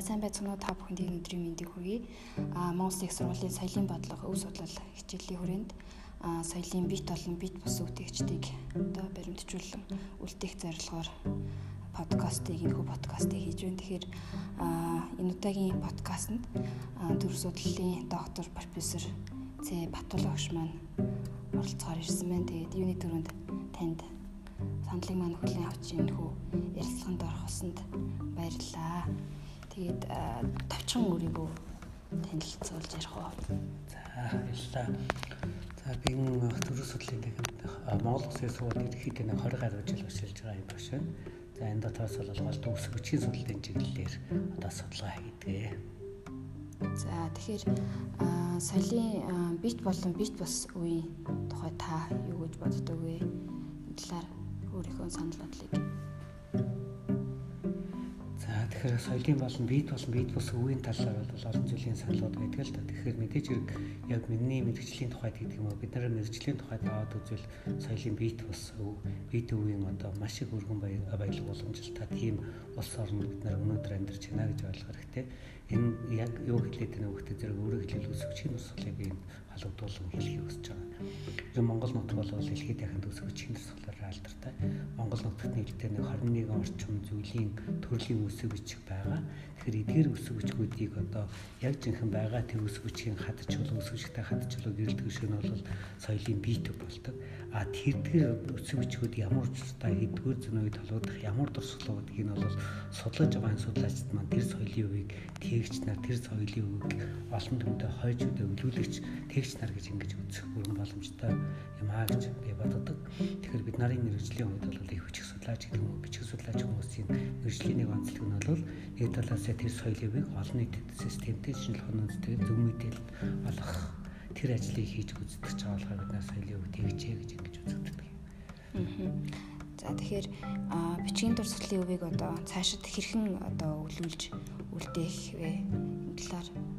За сайн байцгаана уу та бүхэнд өнөөдрийн мэндийг хүргэе. Аа Монгол их сургуулийн соёлын бодлого өв судлал хичээлийн хүрээнд аа соёлын бит болон бит бус үгтэйчдийг одоо баримтжуулан үлдээх зорилгоор подкастыг энэхүү подкастыг хийж байна. Тэгэхээр аа энэ удаагийн подкастт төр судлалын доктор профессор Цэ Батулгагш маань оролцохоор ирсэн байна. Тэгээд юуны төрөнд танд сандлыг маань хүлээн авч энэхүү ярилцлаганд орох усанд баярлалаа. Тэгээд товчхон өөрийгөө танилцуулж ярих уу. За баярлалаа. За би төрөө судлалын дахин Монгол Улсын сургууль ерөнхийдөө 20 гаруй жил ажиллаж байгаа юм байна шин. За энэ дотроос бол голд үсэг хүчийн судлалын чиглэлээр одоо судалгаа хийдэг. За тэгэхээр соёлын бит болон бит бас үеийн тухай та юу гэж боддог вэ? Энэ талаар өөрийнхөө санал бодлыг Тэгэхээр соёлын болон бит болон бит бус өвийн талаар бол олон зүйлийн саналуд байдаг л да. Тэгэхээр мэдээж хэрэг яг миний мэрэгжлийн тухайд гэдэг юм уу бид нар мэрэгжлийн тухайд аваад үзвэл соёлын бит бус өв бит өвийн одоо маш их өргөн баялаг боломжтой тийм улс орнд бид нар өнөөдөр амьдарч байна гэж ойлгох хэрэгтэй. Энэ яг юу хэлээд байна вэ гэхдээ зэрэг өөрөөр хэлбэл үсвчийн тусгалыг би халагдуулан хэлхийг хүсэж байгаа. Монгол нутг бол дэлхийд дахинд үсвчийн тусгалаар алдартай. Монгол нутагт нийтдээ нэг 21 орчим зүйлийн төрлийн үсэг бичих байгаа. Тэгэхээр эдгээр үсэг бичгүүдийг одоо яг жинхэнэ байгаа тэр үсэг бичгийн хадч болон үсгчтэй хадч болон гэрэлт гүшин нь бол соёлын бий төв болдог. А тэрдгээр үсэг бичгүүд ямар учиртай хэдгээр зүйн үед толгойдох ямар дурсгалууд гэдгийг нь бол судлаж байгаа судлаачид маань тэр соёлын үеийг тээгч нар тэр соёлын үеийг олон түмтэй хойж үдэ өвлүүлэгч тээгч нар гэж ингэж үзэх бүрэн боломжтой юм аа гэж би боддог. Тэгэхээр бид нарын мэрэгжлийн хувьд бол их хүч судлаач гэдэг юм уу бичих судлаач хүмүүсийн мэрэгжлийн нэг онцлог нь бол нэг талаас тэр соёлын үеийг олон нийтэд системтэй шинжлэх ухааны зөв мэдээлэл олох тэр ажлыг хийж гүйцэтгэж байгаа болохоор бид нар соёлын үг тэгжээ гэж ингэж үзэгддэг. За тэгэхээр бичгийн дурсгалын өвийг одоо цаашид хэрхэн одоо өглүүлж үлдээх вэ? Энэ талаар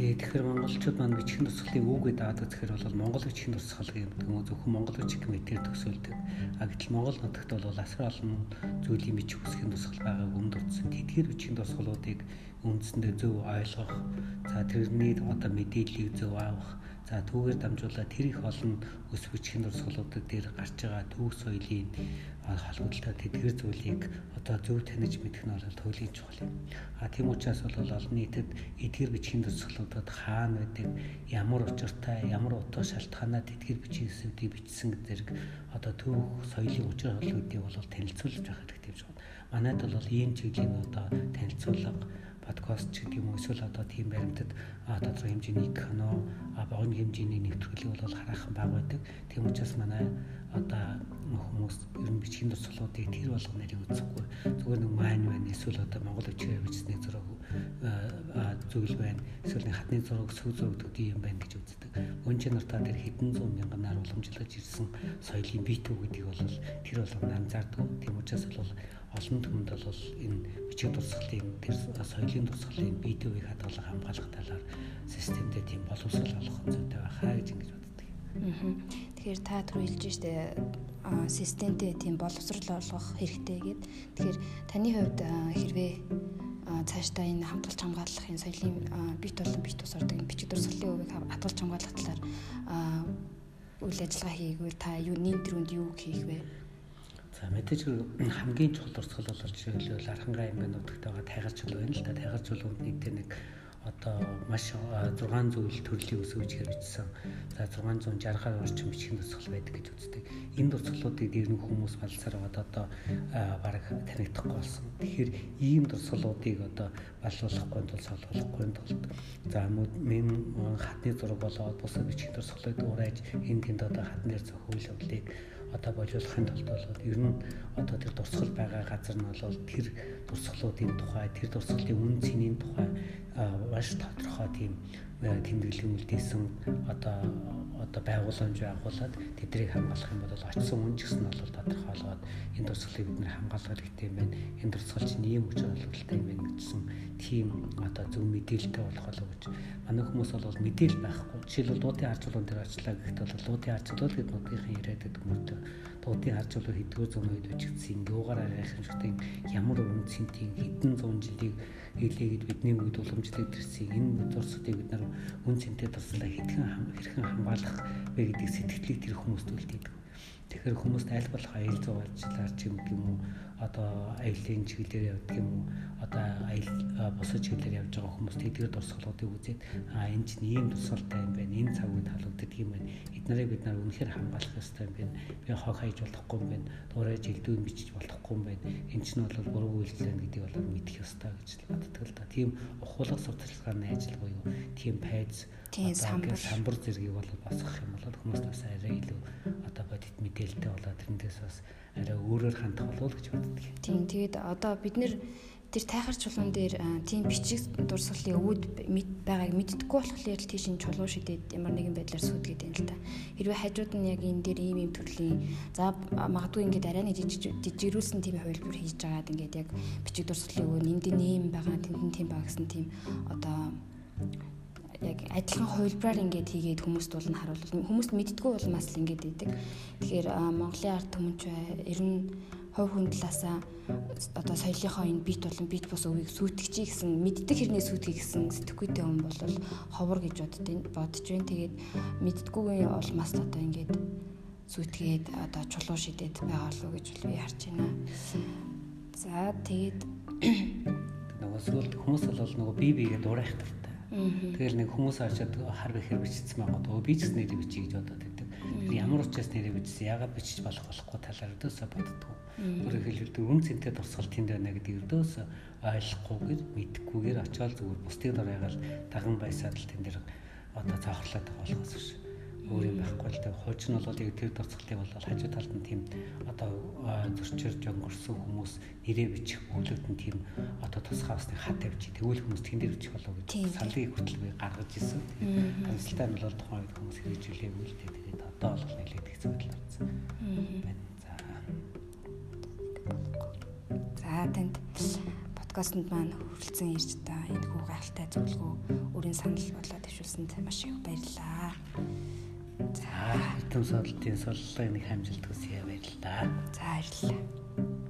Тэгэхээр монголчууд маань бичгийн тусгалыг үгүй даад үзэхээр бол монгол бичгийн тусгал гэдэг юм зөвхөн монгол бичиг мэтэр төсөөлдөг. А гэтэл монгол нутагт бол асар олон зүйлийн бичих үсгийн тусгал байгааг өмдөрцөн. Тэдгээр бичгийн тусгалуудыг үндсэндээ зөв ойлгох, за тэрний одоо мэдээллийг зөв авах, за түүгээр дамжуулаад тэр их олон өс бичгийн дурсгалуудад дээр гарч байгаа төв соёлын холбогдлоо тэдгэр зүйлийг одоо зөв таних мэдэх нь бол туйлын чухал юм. А тийм учраас бол олон нийтэд эдгэр бичгийн дурсгалуудад хаана байдаг, ямар учиртай, ямар утга шалтгаанаа тэдгэр бичгийн эсүүдийг бичсэн зэрэг одоо төв соёлын учир холбоодыг бол танилцуулж авах хэрэгтэй юм шиг байна. Манайд бол ийм чиглэлийн одоо танилцуулга подкаст ч гэдэг юм уу эсвэл одоо тийм баримтад тодорхой хэмжээний кино богино хэмжээний нэвтрүүлэг бол хараахан баг байдаг. Тийм учраас манай одоо хүмүүс ер нь бичгийн туслуудыг тэр болгоныг үзэхгүй зүгээр нэг мань байна эсвэл одоо монгол бичгээр бичсний зураг зүйл байна эсвэл нэг хатны зураг сүү зураг гэдэг юм байна гэж үздэг. Өнчийн нартаа тэр хэдэн зуун мянганаар уламжлаж ирсэн соёлын битүү гэдгийг бол тэр болгоно анзаардаг. Тийм учраас бол олон түмэнд бол энэ бичиг дурсгалын тэр соёлын дурсгалын видеоыг хадгалах хамгаалах талаар системтэй тийм боловсрол олох зүйтэй байхаа гэж ингэж боддог. Тэгэхээр та түр хэлж штэ системтэй тийм боловсрол олгох хэрэгтэй гэд. Тэгэхээр таны хувьд хэрвээ цаашдаа энэ хамтгалж хамгаалахын соёлын бит болон бит ус ордог бичиг дурсгалын хувийг хадгалж хамгаалах талаар үйл ажиллагаа хийгвэл та юу нийт төрөнд юу хийх вэ? За мэдээж хамгийн чухал дурсгал бол жишээлбэл архангай аймгийн нутагтайгаа тайгарч бол байна л да. Тайгарч бол үнэтэй нэг одоо маш 600 зүйл төрлийн өсөж хэрэгжсэн. За 660-аар орчим бичгийн дурсгал байдаг гэж үздэг. Энэ дурсгалуудыг дээр нь хүмүүс балсаар аваад одоо баг танигдахгүй болсон. Тэгэхээр ийм дурсгалуудыг одоо балуулахгүй тул солиулахгүй тулд за мен хатны зураг болоод бусад бичгийн дурсгалыг уурайж энэ тэнд одоо хатны дээр зөвхөн явдлыг одоо боловсрохын тулд бол ер нь одоо тэр дурсгал байгаа газар нь бол тэр дурсгалуудын тухай тэр дурсгалын үн цэнийн тухай маш тодорхой тийм тэмдэглэн үлдээсэн одоо одоо байгууламж байгуулад тэднийг хамгаалах юм бол очсон үн ч гэсэн бол тодорхойлоод энэ дурсгалыг бид нэр хамгаалах хэрэгтэй юм байна. Энэ дурсгал чинь ийм хүч олголттой юм байна гэсэн тийм одоо зөв мэдээлэлтэй болох болов гэж манай хүмүүс бол мэдээл байхгүй. Жишээлбэл дуудын арчуулган дээр очлаа гэхэд бол дуудын арчуулал гэдэг нутгийн яриад байдаг мөртөө луудын харж болоо хэдгээр зуун үед үжигдсэн юугаар гайхамшигтай ямар уран цэнтийн хэдэн зуун жилийг хийлээгээд бидний үед уламжлалт ирсэн энэ зурсуудыг бид нар үн цэнтэй туслаа хэдхэн хэрхэн хамгаалах вэ гэдэг сэтгэлийг тэр хүмүүст үлдээдэг. Тэгэхээр хүмүүст аль болох аял зугаалчлаар ч юм уу одоо аялын чиглэлээр явдаг юм уу одоо аял бусад чиглэлээр явж байгаа хүмүүс тэдгээр дурсгалуудыг үзээд а энэ чинь ийм тусгалтай юм байна энэ цаг үед халагддаг юм байна. Эднэрийг бид нар үнэхээр хамгаалах ёстой юм байна. Би хог хайж болохгүй юм байна. Дуурайж элдвэн бичиж болохгүй юм байна. Энэ чинь бол буруу үйлдэл гэдгийг бол мэдэх ёстой гэж боддог л да. Тийм ухуулах сурталчилгааны ажил буюу тийм пайз тийм самбар. самбар зэргийг бол босгох юм бол хүмүүст бас арай илүү одоо бодит мэдээлэлтэй болоод тэрнээс бас арай өөрөөр хандах болов гэж боддог. Тийм тэгээд одоо бид нэр тэр тайхар чулуун дээр тийм бичиг дурсгалын өвөд байгааг мэддэггүй болохоор тийш ин чулуу шидэд ямар нэгэн байдлаар сүйдгээд байна л та. Хэрвээ хажууд нь яг энэ дээр ийм ийм төрлийн за магадгүй ингээд арай нэг жижигрүүлсэн тийм хувилбар хийж байгаад ингээд яг бичиг дурсгалын өвөө энд нэм байгаа тэнд тийм байгаа гэсэн тийм одоо яг адилхан хувилбараар ингээд хийгээд хүмүүст бол нь харуулвал хүмүүст мэддггүй улмаас л ингээд идэг. Тэгэхээр Монголын ард түмэнч ер нь хувь хүн талаасаа одоо соёлынхоо энэ бит болон бит бус өвийг сүйтгэж гэсэн мэддэг хэрнээ сүйтгэе гэсэн сэтгэхүйтэй хүн бол ховор гэж боддیں۔ бодож байна. Тэгээд мэддгүйгийн улмаас л одоо ингээд сүйтгээд одоо чулуу шидэд байгаа болов гэж би харж байна. За тэгээд нөгөө сүүлд хүмүүс бол нөгөө бие биегээ дурайх Тэгэл нэг хүмүүс харчаад хар бэхэр бичсэн дөө би ч гэсэн нэрээ бичиж гэж бодоод байдаг. Тэр ямар учраас нэрээ бичсэн? Яагаад бичиж болох болохгүй? Талаар өдөөсөө боддгоо. Өөрөөр хэлбэл үн цэнтэй дурсгал тэнд байна гэдэг өдөөсөө ойлгохгүйгээр мэдхгүйгээр очиод зүгээр бусдын дурайгаал даган байсаад л тэн дээр одоо цаохрлаад байгаа болохоос биш өөр юм байхгүй л дээ. Хууч нь бол яг тэр дурцгалыг бол хажуу талд нь тийм одоо зөрчирж өнгөрсөн хүмүүс нэрээ бичих өглөөд нь тийм одоо тусгай усны хат тавьчих. Тэгвэл хүмүүс тэн дээр бичих болов гэж саналыг хүртэл гаргаж ирсэн. Хамсалтай нь бол тухайн үед хүмүүс хэрэгжүүлээгүй л. Тэгээд одоо бол нэлээд их зүйл болсон. За. За танд подкастт маань хүрэлцэн ирж та энэ хүү гайхалтай зөвлөгөө өрийн санал болоод дэвшүүлсэнд маш их баярлалаа. За, хэдэн содолтын соллогыг нэг хамжилт хүсье баярлалаа. За, баярлалаа.